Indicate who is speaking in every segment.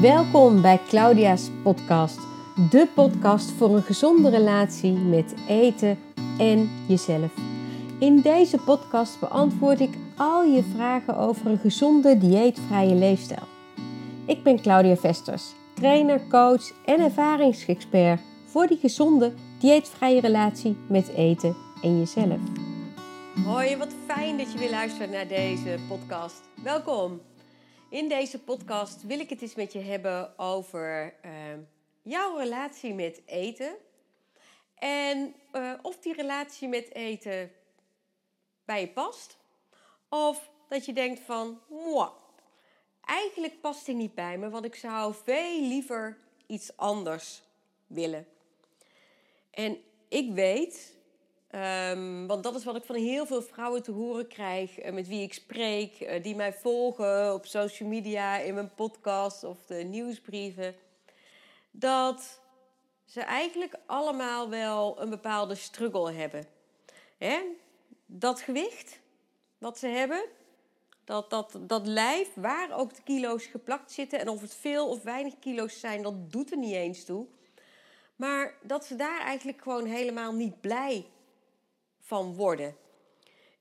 Speaker 1: Welkom bij Claudia's podcast, de podcast voor een gezonde relatie met eten en jezelf. In deze podcast beantwoord ik al je vragen over een gezonde dieetvrije leefstijl. Ik ben Claudia Vesters, trainer, coach en ervaringsexpert voor die gezonde dieetvrije relatie met eten en jezelf. Hoi, wat fijn dat je weer luistert naar deze podcast. Welkom. In deze podcast wil ik het eens met je hebben over uh, jouw relatie met eten. En uh, of die relatie met eten bij je past. Of dat je denkt van, Mwah, eigenlijk past die niet bij me, want ik zou veel liever iets anders willen. En ik weet Um, want dat is wat ik van heel veel vrouwen te horen krijg, uh, met wie ik spreek, uh, die mij volgen op social media, in mijn podcast of de nieuwsbrieven. Dat ze eigenlijk allemaal wel een bepaalde struggle hebben. Hè? Dat gewicht wat ze hebben, dat, dat, dat lijf waar ook de kilo's geplakt zitten, en of het veel of weinig kilo's zijn, dat doet er niet eens toe. Maar dat ze daar eigenlijk gewoon helemaal niet blij van worden.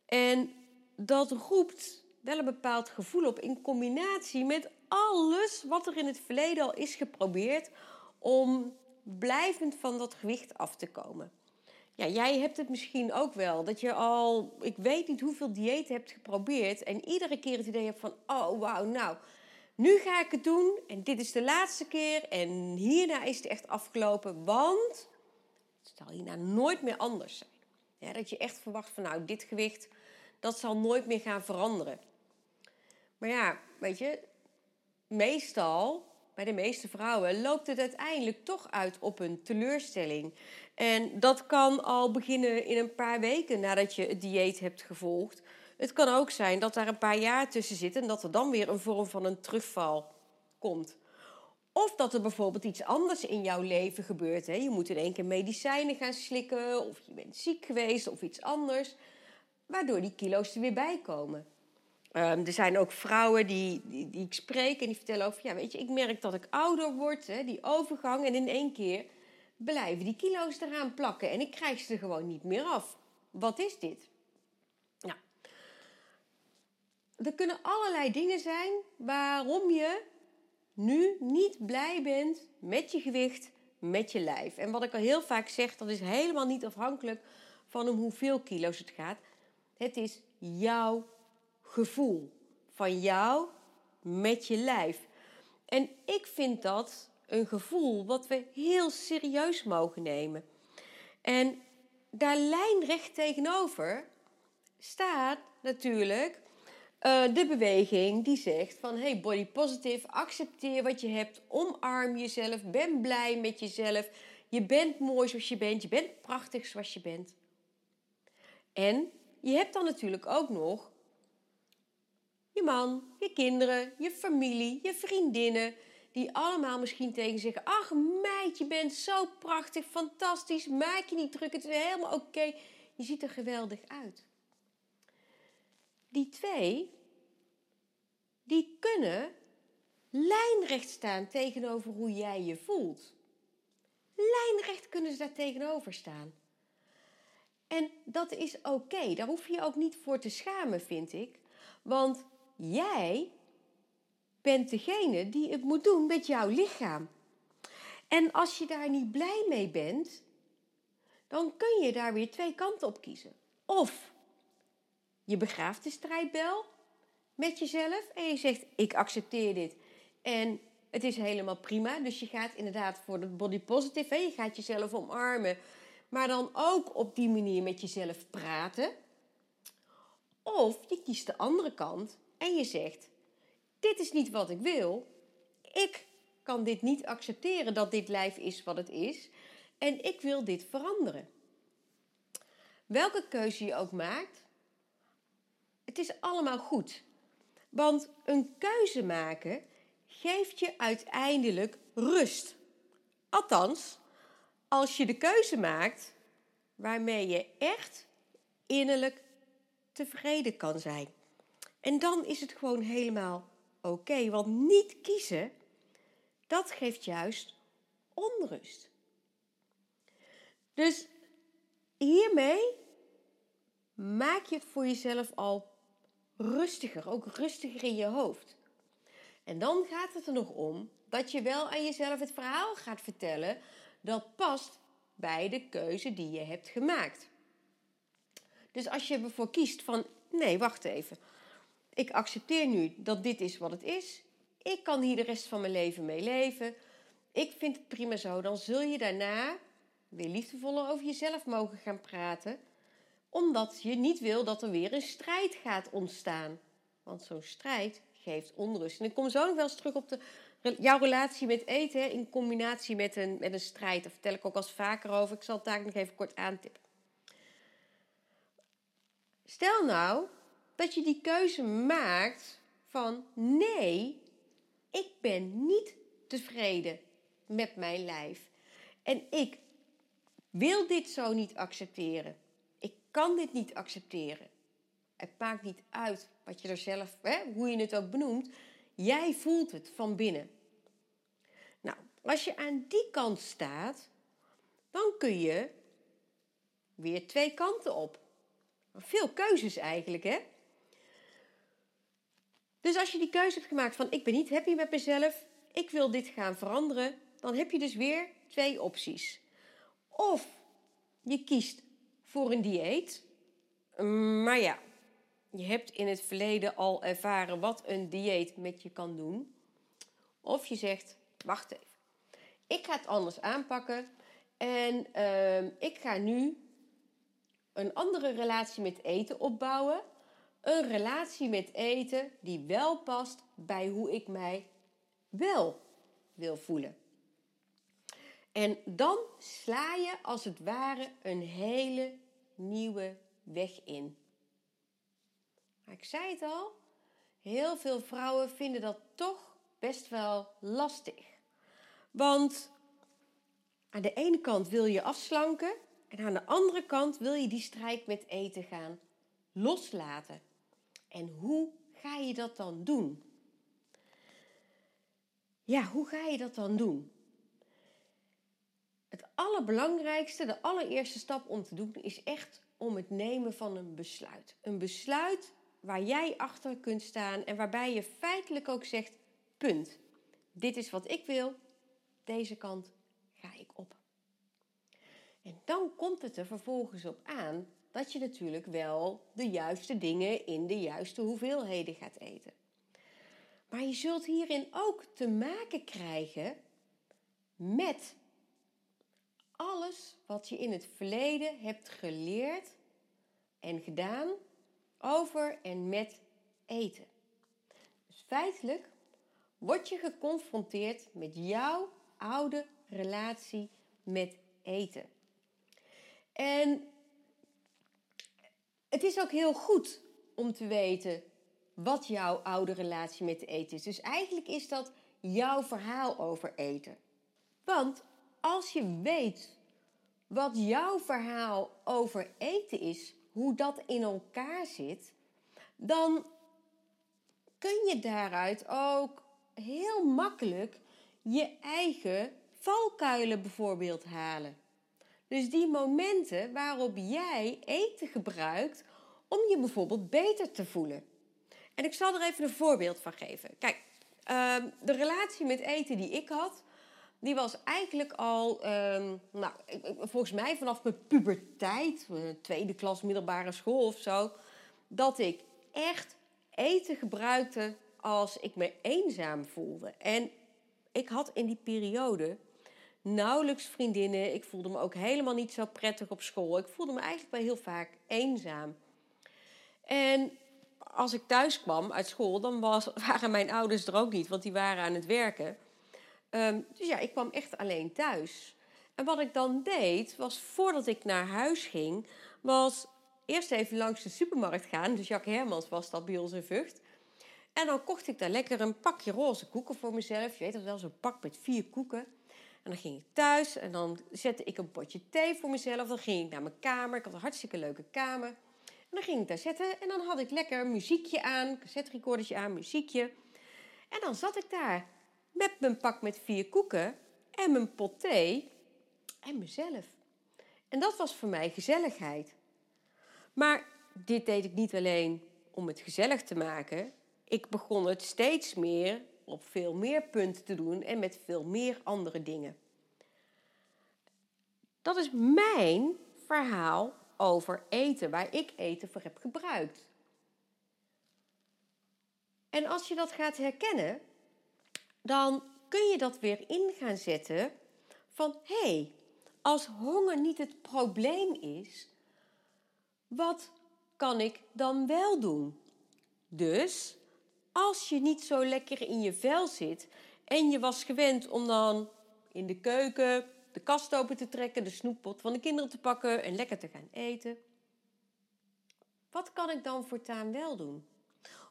Speaker 1: En dat roept wel een bepaald gevoel op in combinatie met alles wat er in het verleden al is geprobeerd om blijvend van dat gewicht af te komen. Ja, jij hebt het misschien ook wel. Dat je al, ik weet niet hoeveel dieet hebt geprobeerd. En iedere keer het idee hebt van, oh wauw, nou, nu ga ik het doen. En dit is de laatste keer. En hierna is het echt afgelopen. Want het zal hierna nooit meer anders zijn. Ja, dat je echt verwacht van nou, dit gewicht, dat zal nooit meer gaan veranderen. Maar ja, weet je, meestal, bij de meeste vrouwen, loopt het uiteindelijk toch uit op een teleurstelling. En dat kan al beginnen in een paar weken nadat je het dieet hebt gevolgd. Het kan ook zijn dat daar een paar jaar tussen zit en dat er dan weer een vorm van een terugval komt. Of dat er bijvoorbeeld iets anders in jouw leven gebeurt. Hè. Je moet in één keer medicijnen gaan slikken, of je bent ziek geweest of iets anders, waardoor die kilo's er weer bij komen. Um, er zijn ook vrouwen die, die, die, ik spreek en die vertellen over, ja, weet je, ik merk dat ik ouder word, hè, die overgang, en in één keer blijven die kilo's eraan plakken en ik krijg ze er gewoon niet meer af. Wat is dit? Nou, er kunnen allerlei dingen zijn waarom je nu niet blij bent met je gewicht, met je lijf. En wat ik al heel vaak zeg, dat is helemaal niet afhankelijk van om hoeveel kilo's het gaat. Het is jouw gevoel van jou met je lijf. En ik vind dat een gevoel wat we heel serieus mogen nemen. En daar lijnrecht tegenover staat natuurlijk uh, de beweging die zegt van hey body positive, accepteer wat je hebt, omarm jezelf, ben blij met jezelf. Je bent mooi zoals je bent, je bent prachtig zoals je bent. En je hebt dan natuurlijk ook nog je man, je kinderen, je familie, je vriendinnen, die allemaal misschien tegen zeggen: Ach, meid, je bent zo prachtig, fantastisch, maak je niet druk, het is helemaal oké, je ziet er geweldig uit. Die twee, die kunnen lijnrecht staan tegenover hoe jij je voelt. Lijnrecht kunnen ze daar tegenover staan. En dat is oké, daar hoef je je ook niet voor te schamen, vind ik. Want jij bent degene die het moet doen met jouw lichaam. En als je daar niet blij mee bent, dan kun je daar weer twee kanten op kiezen. Of je begraaft de strijdbel met jezelf en je zegt: Ik accepteer dit. En het is helemaal prima. Dus je gaat inderdaad voor de body positive. Hè? Je gaat jezelf omarmen. Maar dan ook op die manier met jezelf praten. Of je kiest de andere kant en je zegt: Dit is niet wat ik wil. Ik kan dit niet accepteren dat dit lijf is wat het is. En ik wil dit veranderen. Welke keuze je ook maakt, het is allemaal goed. Want een keuze maken geeft je uiteindelijk rust. Althans, als je de keuze maakt waarmee je echt innerlijk tevreden kan zijn. En dan is het gewoon helemaal oké. want niet kiezen dat geeft juist onrust. Dus hiermee maak je het voor jezelf al rustiger, ook rustiger in je hoofd. En dan gaat het er nog om dat je wel aan jezelf het verhaal gaat vertellen dat past bij de keuze die je hebt gemaakt. Dus als je ervoor kiest van nee, wacht even. Ik accepteer nu dat dit is wat het is. Ik kan hier de rest van mijn leven mee leven. Ik vind het prima zo. Dan zul je daarna weer liefdevoller over jezelf mogen gaan praten. Omdat je niet wil dat er weer een strijd gaat ontstaan. Want zo'n strijd geeft onrust. En ik kom zo nog wel eens terug op de, jouw relatie met eten in combinatie met een, met een strijd. Daar vertel ik ook als vaker over. Ik zal het daar nog even kort aantippen. Stel nou dat je die keuze maakt van nee, ik ben niet tevreden met mijn lijf. En ik wil dit zo niet accepteren. Kan dit niet accepteren. Het maakt niet uit wat je er zelf, hè, hoe je het ook benoemt. Jij voelt het van binnen. Nou, als je aan die kant staat, dan kun je weer twee kanten op. Veel keuzes eigenlijk, hè? Dus als je die keuze hebt gemaakt van ik ben niet happy met mezelf, ik wil dit gaan veranderen, dan heb je dus weer twee opties. Of je kiest voor een dieet, maar ja, je hebt in het verleden al ervaren wat een dieet met je kan doen. Of je zegt, wacht even, ik ga het anders aanpakken en uh, ik ga nu een andere relatie met eten opbouwen. Een relatie met eten die wel past bij hoe ik mij wel wil voelen. En dan sla je als het ware een hele nieuwe weg in. Maar ik zei het al, heel veel vrouwen vinden dat toch best wel lastig. Want aan de ene kant wil je afslanken en aan de andere kant wil je die strijd met eten gaan loslaten. En hoe ga je dat dan doen? Ja, hoe ga je dat dan doen? Het allerbelangrijkste, de allereerste stap om te doen, is echt om het nemen van een besluit. Een besluit waar jij achter kunt staan en waarbij je feitelijk ook zegt: punt. Dit is wat ik wil, deze kant ga ik op. En dan komt het er vervolgens op aan dat je natuurlijk wel de juiste dingen in de juiste hoeveelheden gaat eten. Maar je zult hierin ook te maken krijgen met alles wat je in het verleden hebt geleerd en gedaan over en met eten. Dus feitelijk word je geconfronteerd met jouw oude relatie met eten. En het is ook heel goed om te weten wat jouw oude relatie met eten is. Dus eigenlijk is dat jouw verhaal over eten. Want als je weet wat jouw verhaal over eten is, hoe dat in elkaar zit, dan kun je daaruit ook heel makkelijk je eigen valkuilen bijvoorbeeld halen. Dus die momenten waarop jij eten gebruikt om je bijvoorbeeld beter te voelen. En ik zal er even een voorbeeld van geven. Kijk, ehm, de relatie met eten die ik had, die was eigenlijk al, ehm, nou, volgens mij vanaf mijn puberteit, tweede klas middelbare school of zo, dat ik echt eten gebruikte als ik me eenzaam voelde. En ik had in die periode nauwelijks vriendinnen. Ik voelde me ook helemaal niet zo prettig op school. Ik voelde me eigenlijk wel heel vaak eenzaam. En als ik thuis kwam uit school, dan waren mijn ouders er ook niet, want die waren aan het werken. Ehm, dus ja, ik kwam echt alleen thuis. En wat ik dan deed, was voordat ik naar huis ging, was eerst even langs de supermarkt gaan. Dus Jacques Hermans was dat bij ons in Vught. En dan kocht ik daar lekker een pakje roze koeken voor mezelf. Je weet dat wel, zo'n pak met vier koeken. En dan ging ik thuis en dan zette ik een potje thee voor mezelf. Dan ging ik naar mijn kamer. Ik had een hartstikke leuke kamer. En dan ging ik daar zitten en dan had ik lekker muziekje aan, cassette recordertje aan, muziekje. En dan zat ik daar met mijn pak met vier koeken en mijn pot thee en mezelf. En dat was voor mij gezelligheid. Maar dit deed ik niet alleen om het gezellig te maken. Ik begon het steeds meer op veel meer punten te doen en met veel meer andere dingen. Dat is mijn verhaal over eten, waar ik eten voor heb gebruikt. En als je dat gaat herkennen, dan kun je dat weer in gaan zetten van hé, hey, als honger niet het probleem is, wat kan ik dan wel doen? Dus als je niet zo lekker in je vel zit en je was gewend om dan in de keuken de kast open te trekken, de snoeppot van de kinderen te pakken en lekker te gaan eten. Wat kan ik dan voortaan wel doen?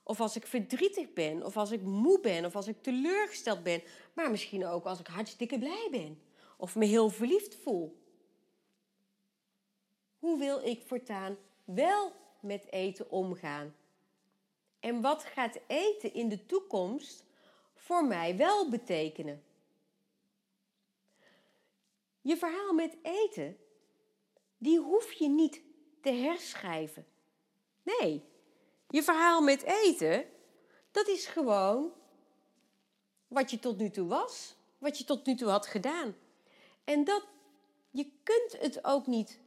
Speaker 1: Of als ik verdrietig ben, of als ik moe ben, of als ik teleurgesteld ben, maar misschien ook als ik hartstikke blij ben, of me heel verliefd voel. Hoe wil ik voortaan wel met eten omgaan? En wat gaat eten in de toekomst voor mij wel betekenen? Je verhaal met eten, die hoef je niet te herschrijven. Nee, je verhaal met eten, dat is gewoon wat je tot nu toe was, wat je tot nu toe had gedaan. En dat, je kunt het ook niet,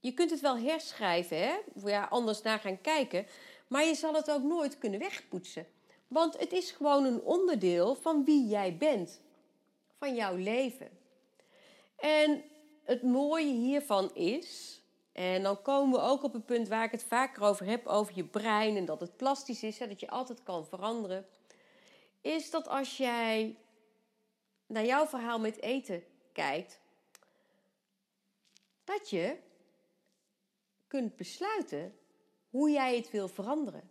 Speaker 1: je kunt het wel herschrijven, hè? Ja, anders naar gaan kijken, maar je zal het ook nooit kunnen wegpoetsen. Want het is gewoon een onderdeel van wie jij bent, van jouw leven. En het mooie hiervan is, en dan komen we ook op een punt waar ik het vaker over heb, over je brein en dat het plastisch is, hè, dat je altijd kan veranderen, is dat als jij naar jouw verhaal met eten kijkt, dat je kunt besluiten hoe jij het wil veranderen.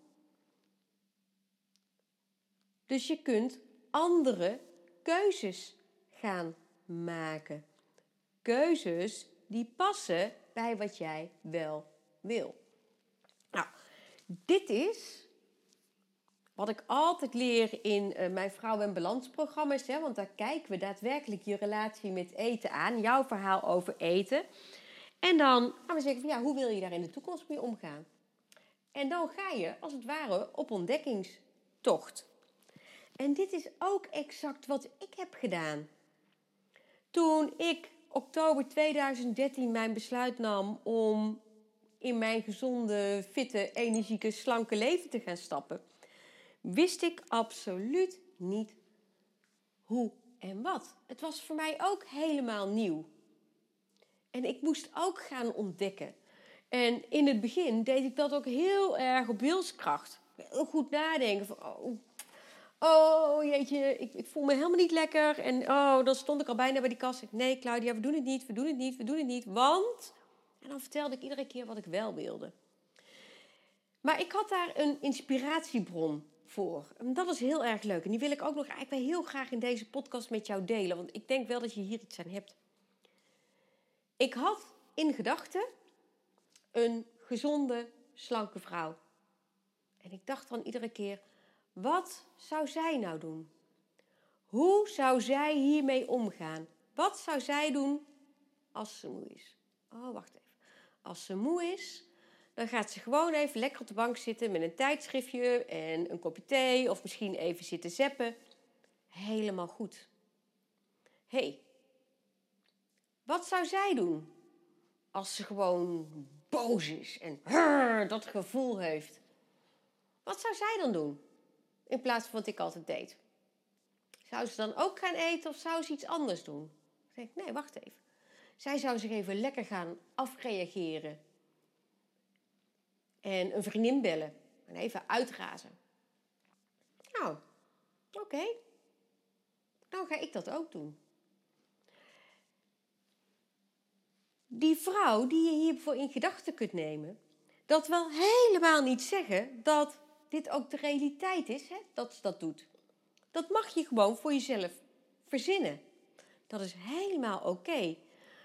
Speaker 1: Dus je kunt andere keuzes gaan maken keuzes die passen bij wat jij wel wil. Nou, dit is wat ik altijd leer in uh, mijn vrouw- en balansprogramma's. Hè, want daar kijken we daadwerkelijk je relatie met eten aan. Jouw verhaal over eten. En dan gaan we zeggen van ja, hoe wil je daar in de toekomst mee omgaan? En dan ga je als het ware op ontdekkingstocht. En dit is ook exact wat ik heb gedaan. Toen ik oktober 2013 mijn besluit nam om in mijn gezonde, fitte, energieke, slanke leven te gaan stappen, wist ik absoluut niet hoe en wat. Het was voor mij ook helemaal nieuw. En ik moest ook gaan ontdekken. En in het begin deed ik dat ook heel erg op wilskracht. Heel goed nadenken van, oh, Oh jeetje, ik, ik, voel me helemaal niet lekker. En oh, dan stond ik al bijna bij die kast. Nee, Claudia, we doen het niet, we doen het niet, we doen het niet. Want. En dan vertelde ik iedere keer wat ik wel wilde. Maar ik had daar een inspiratiebron voor. En dat is heel erg leuk. En die wil ik ook nog eigenlijk heel graag in deze podcast met jou delen. Want ik denk wel dat je hier iets aan hebt. Ik had in gedachten een gezonde, slanke vrouw. En ik dacht dan iedere keer wat zou zij nou doen? Hoe zou zij hiermee omgaan? Wat zou zij doen als ze moe is? Oh, wacht even. Als ze moe is, dan gaat ze gewoon even lekker op de bank zitten met een tijdschriftje en een kopje thee of misschien even zitten zeppen. Helemaal goed. Hé, hey, wat zou zij doen als ze gewoon boos is en dat gevoel heeft? Wat zou zij dan doen? In plaats van wat ik altijd deed. Zou ze dan ook gaan eten of zou ze iets anders doen? Ik denk, nee, wacht even. Zij zou zich even lekker gaan afreageren. En een vriendin bellen. En even uitrazen. Nou, oké. Dan ga ik dat ook doen. Die vrouw die je hiervoor in gedachten kunt nemen, dat wil helemaal niet zeggen dat dit ook de realiteit is, hè, dat ze dat doet. Dat mag je gewoon voor jezelf verzinnen. Dat is helemaal oké.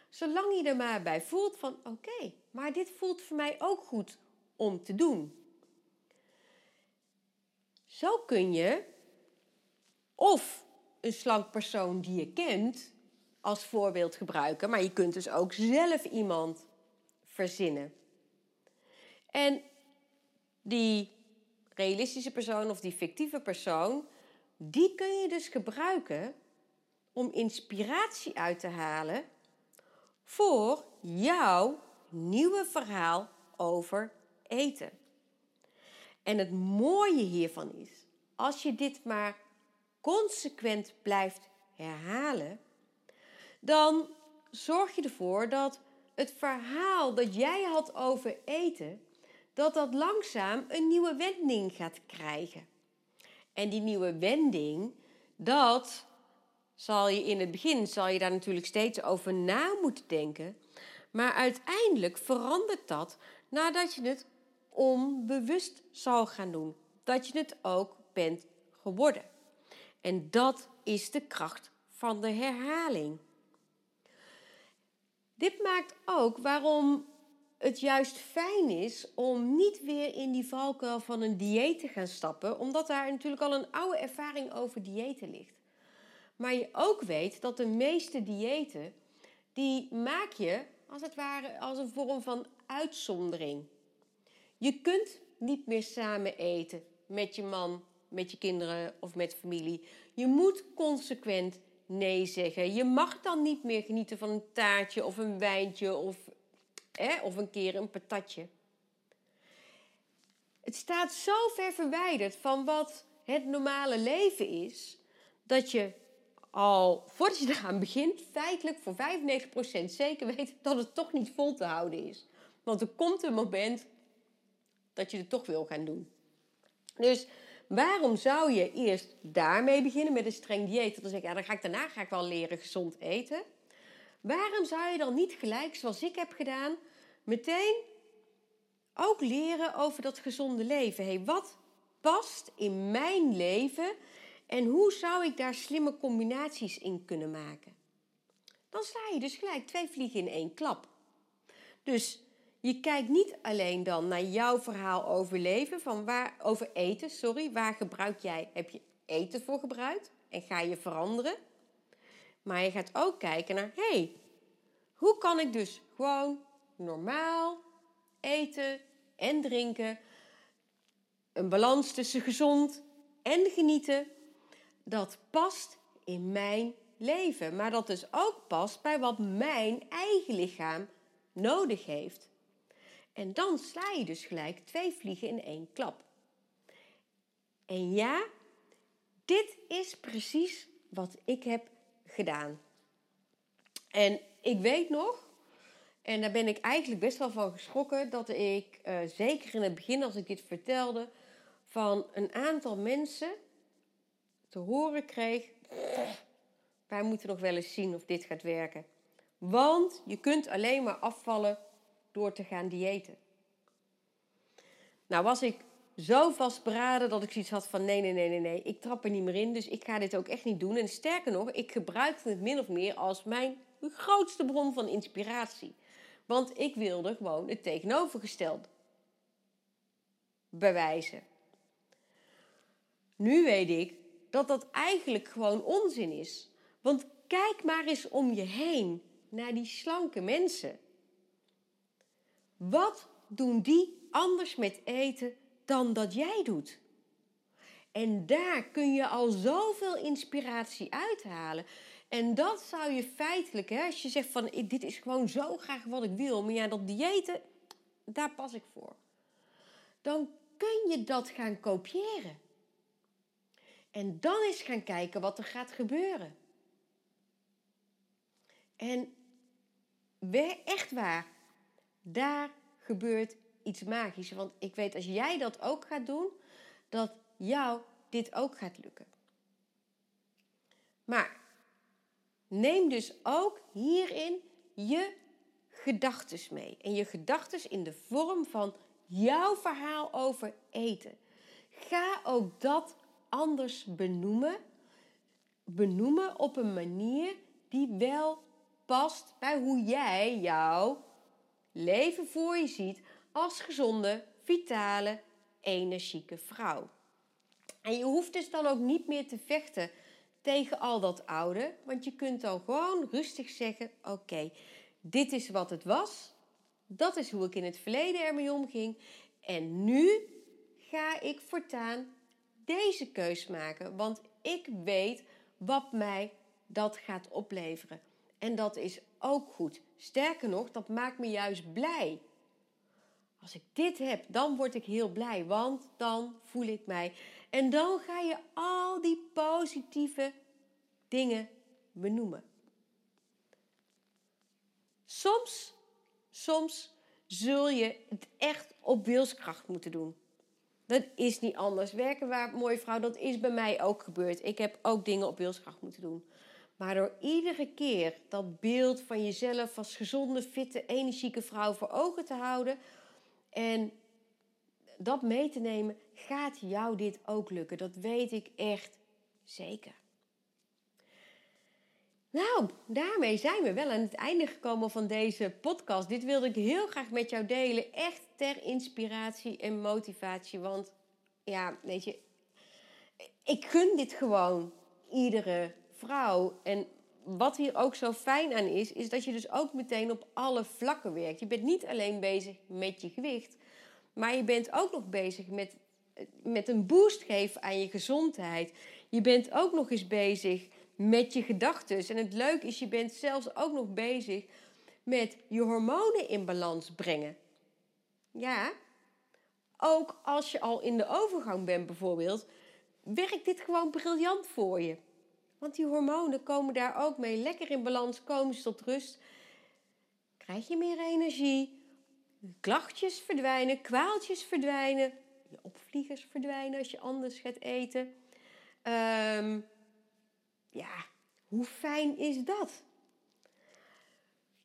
Speaker 1: Zolang je er maar bij voelt van oké, maar dit voelt voor mij ook goed om te doen. Zo kun je of een slank persoon die je kent als voorbeeld gebruiken, maar je kunt dus ook zelf iemand verzinnen. En die realistische persoon of die fictieve persoon, die kun je dus gebruiken om inspiratie uit te halen voor jouw nieuwe verhaal over eten. En het mooie hiervan is, als je dit maar consequent blijft herhalen, dan zorg je ervoor dat het verhaal dat jij had over eten, dat dat langzaam een nieuwe wending gaat krijgen. En die nieuwe wending, dat zal je in het begin, zal je daar natuurlijk steeds over na moeten denken. Maar uiteindelijk verandert dat nadat je het onbewust zal gaan doen. Dat je het ook bent geworden. En dat is de kracht van de herhaling. Dit maakt ook waarom het juist fijn is om niet weer in die valkuil van een dieet te gaan stappen, omdat daar natuurlijk al een oude ervaring over diëten ligt. Maar je ook weet dat de meeste diëten, die maak je als het ware als een vorm van uitzondering. Je kunt niet meer samen eten met je man, met je kinderen of met familie. Je moet consequent nee zeggen. Je mag dan niet meer genieten van een taartje of een wijntje of, of een keer een patatje. Het staat zo ver verwijderd van wat het normale leven is, dat je al voordat je eraan begint, feitelijk voor 95% zeker weet dat het toch niet vol te houden is. Want er komt een moment dat je het toch wil gaan doen. Dus waarom zou je eerst daarmee beginnen met een streng dieet? Dan zeg ik, ja, dan ga ik daarna ga ik wel leren gezond eten. Waarom zou je dan niet gelijk, zoals ik heb gedaan, meteen ook leren over dat gezonde leven? Hey, wat past in mijn leven en hoe zou ik daar slimme combinaties in kunnen maken? Dan sla je dus gelijk twee vliegen in één klap. Dus je kijkt niet alleen dan naar jouw verhaal over leven, van waar, over eten, sorry, waar gebruik jij, heb je eten voor gebruikt en ga je veranderen. Maar je gaat ook kijken naar, hé, hey, hoe kan ik dus gewoon normaal eten en drinken, een balans tussen gezond en genieten, dat past in mijn leven. Maar dat dus ook past bij wat mijn eigen lichaam nodig heeft. En dan sla je dus gelijk twee vliegen in één klap. En ja, dit is precies wat ik heb gedaan. En ik weet nog, en daar ben ik eigenlijk best wel van geschrokken, dat ik uh, zeker in het begin, als ik dit vertelde, van een aantal mensen te horen kreeg: wij moeten nog wel eens zien of dit gaat werken. Want je kunt alleen maar afvallen door te gaan diëten. Nou was ik zo vastberaden dat ik zoiets had van nee, nee, nee, nee, nee, ik trap er niet meer in, dus ik ga dit ook echt niet doen. En sterker nog, ik gebruikte het min of meer als mijn grootste bron van inspiratie. Want ik wilde gewoon het tegenovergestelde bewijzen. Nu weet ik dat dat eigenlijk gewoon onzin is. Want kijk maar eens om je heen naar die slanke mensen. Wat doen die anders met eten dan dat jij doet? En daar kun je al zoveel inspiratie uithalen. En dat zou je feitelijk, hè, als je zegt van dit is gewoon zo graag wat ik wil, maar ja, dat diëten, daar pas ik voor. Dan kun je dat gaan kopiëren. En dan eens gaan kijken wat er gaat gebeuren. En echt waar, daar gebeurt iets magisch. Want ik weet als jij dat ook gaat doen, dat jou dit ook gaat lukken. Maar neem dus ook hierin je gedachten mee. En je gedachten in de vorm van jouw verhaal over eten. Ga ook dat anders benoemen. Benoemen op een manier die wel past bij hoe jij jouw leven voor je ziet als gezonde, vitale, energieke vrouw. En je hoeft dus dan ook niet meer te vechten tegen al dat oude. Want je kunt dan gewoon rustig zeggen: Oké, dit is wat het was. Dat is hoe ik in het verleden ermee omging. En nu ga ik voortaan deze keus maken. Want ik weet wat mij dat gaat opleveren. En dat is ook goed. Sterker nog, dat maakt me juist blij. Als ik dit heb, dan word ik heel blij, want dan voel ik mij. En dan ga je al die positieve dingen benoemen. Soms, soms zul je het echt op wilskracht moeten doen. Dat is niet anders. Werken waar, mooie vrouw, dat is bij mij ook gebeurd. Ik heb ook dingen op wilskracht moeten doen. Maar door iedere keer dat beeld van jezelf als gezonde, fitte, energieke vrouw voor ogen te houden en dat mee te nemen, gaat jou dit ook lukken. Dat weet ik echt zeker. Nou, daarmee zijn we wel aan het einde gekomen van deze podcast. Dit wilde ik heel graag met jou delen. Echt ter inspiratie en motivatie. Want ja, weet je, ik gun dit gewoon iedere vrouw. En wat hier ook zo fijn aan is, is dat je dus ook meteen op alle vlakken werkt. Je bent niet alleen bezig met je gewicht, maar je bent ook nog bezig met, met een boost geven aan je gezondheid. Je bent ook nog eens bezig met je gedachten. En het leuke is, je bent zelfs ook nog bezig met je hormonen in balans brengen. Ja, ook als je al in de overgang bent bijvoorbeeld, werkt dit gewoon briljant voor je. Want die hormonen komen daar ook mee. Lekker in balans, komen ze tot rust. Krijg je meer energie. Klachtjes verdwijnen, kwaaltjes verdwijnen. Je opvliegers verdwijnen als je anders gaat eten. Um, ja, hoe fijn is dat?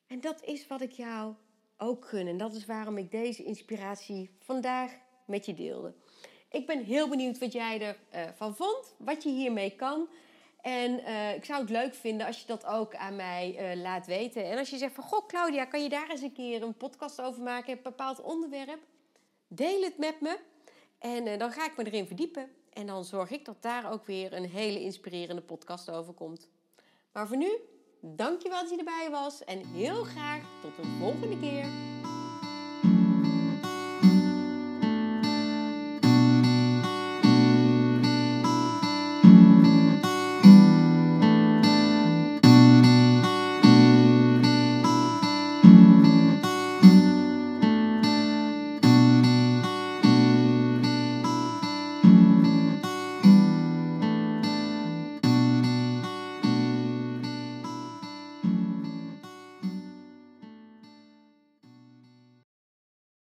Speaker 1: En dat is wat ik jou ook gun. En dat is waarom ik deze inspiratie vandaag met je deelde. Ik ben heel benieuwd wat jij ervan uh, van vond, wat je hiermee kan. En uh, ik zou het leuk vinden als je dat ook aan mij uh, laat weten. En als je zegt van, goh Claudia, kan je daar eens een keer een podcast over maken? Een bepaald onderwerp? Deel het met me. En uh, dan ga ik me erin verdiepen. En dan zorg ik dat daar ook weer een hele inspirerende podcast over komt. Maar voor nu, dankjewel dat je erbij was. En heel graag tot de volgende keer.